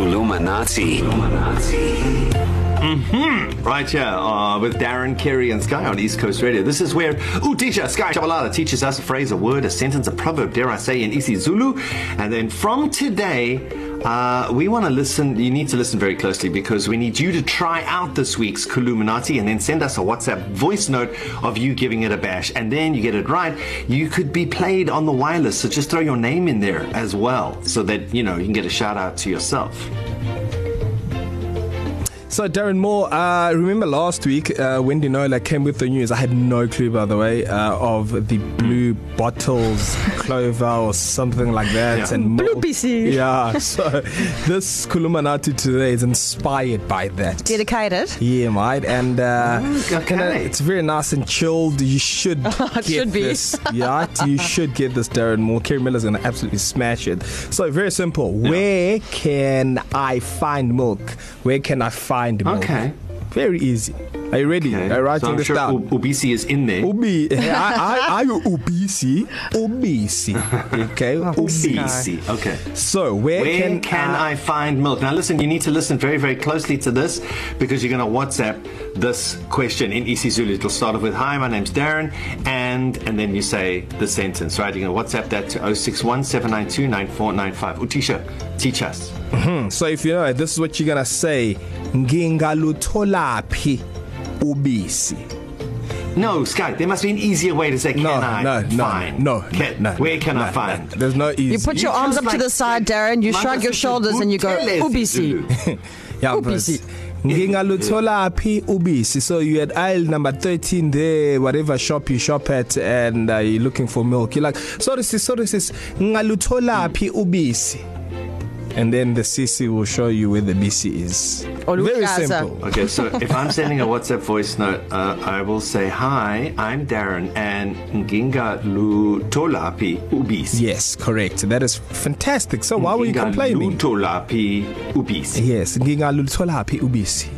Kulumanati. Right here uh, with Darren, Kerry, and Sky on East Coast Radio. This is where Ooh Teacher Sky Chabalala teaches us a phrase, a word, a sentence, a proverb, dare I say, in Isi Zulu. And then from today, uh, we want to listen. You need to listen very closely because we need you to try out this week's Kuluminati and then send us a WhatsApp voice note of you giving it a bash. And then you get it right, you could be played on the wireless. So just throw your name in there as well so that, you know, you can get a shout out to yourself. So Darren Moore, uh, remember last week uh, Wendy Nola came with the news. I had no clue, by the way, uh, of the blue bottles, clover or something like that, Yeah. and Blue milk. PC. Yeah. So this Kulumanati today is inspired by that. Dedicated. Yeah, mate, and uh, Okay. you know, it's very nice and chilled. You should get should be. this. Yeah, you should get this, Darren Moore. Kerry Miller's gonna absolutely smash it. So very simple. Yeah. Where can I find milk? Where can I find milk? Okay. Very easy. Are you ready? Okay. You writing so I'm this sure down? U- Ubisi is in there. Ubi, I, I, I, ubisi, ubisi. Okay, Ubisi. Okay. So where, Where can, can I find milk? Now, listen, you need to listen very, very closely to this because you're going to WhatsApp this question in isiZulu. It'll start off with, Hi, my name's Darren, and and then you say the sentence, right? You're going to WhatsApp that to 061 792 9495. Utisha, teach us. So if you know this is what you're gonna say. Ngingalutholaphi ubisi. No, Sky, there must be an easier way to say, Can No, I no, no, find? no, Can, no. Where can no, I find? No, there's no easy. You put your You arms up to like the side, Darren. You Mama shrug your shoulders and you go, Ubisi. Yeah, ubisi. Ngingalutholaphi ubisi. So you at aisle number 13 there, whatever shop you shop at, and uh, you're looking for milk. You're like, sorry sis, sorry sis, ngalutholaphi ubisi. And then the CC will show you where the BC is. Very Oluhlaza. simple. Okay, so if I'm sending a WhatsApp voice note, uh, I will say, Hi, I'm Darren, and Nginga Lutolapi Ubisi. Yes, correct. That is fantastic. So why were you complaining? Lutolapi Ubisi. Yes, ngingalutholaphi ubisi.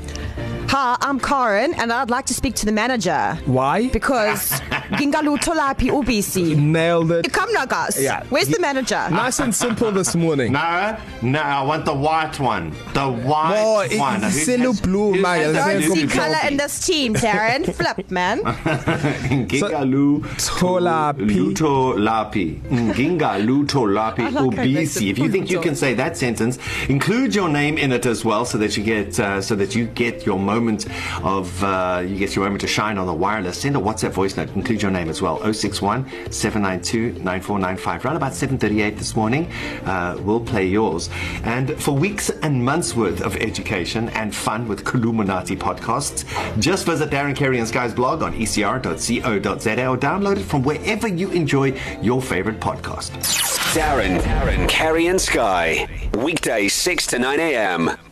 Hi, I'm Karen and I'd like to speak to the manager. Why? Because Gingalutolapi Ubisi. Nailed it. Come now, guys. Yeah. Where's the manager? Nice and simple this morning. No, no, I want the white one. The white Oh, one. has- blue, who man. has It's the very Don't see copy? in this team, Darren. Flip, man. Nginga Tolapi. Lutolapi. Nginga Lutolapi I like how it makes Ubisi. If you think you can say that sentence, include your name in it as well, so that you get uh, so that you get your moment of uh, you get your moment to shine on the wireless. Send a WhatsApp voice note. Include your name as well. 061 792 9495. Around about 7:38 this morning, uh, we'll play yours. And for weeks and months worth of education and fun with Kuluminati podcasts, just visit Darren Carey and Sky's blog on ecr.co.za or download it from wherever you enjoy your favorite podcast. Darren, Darren, Kerry and Sky. Weekdays 6 to 9 a.m.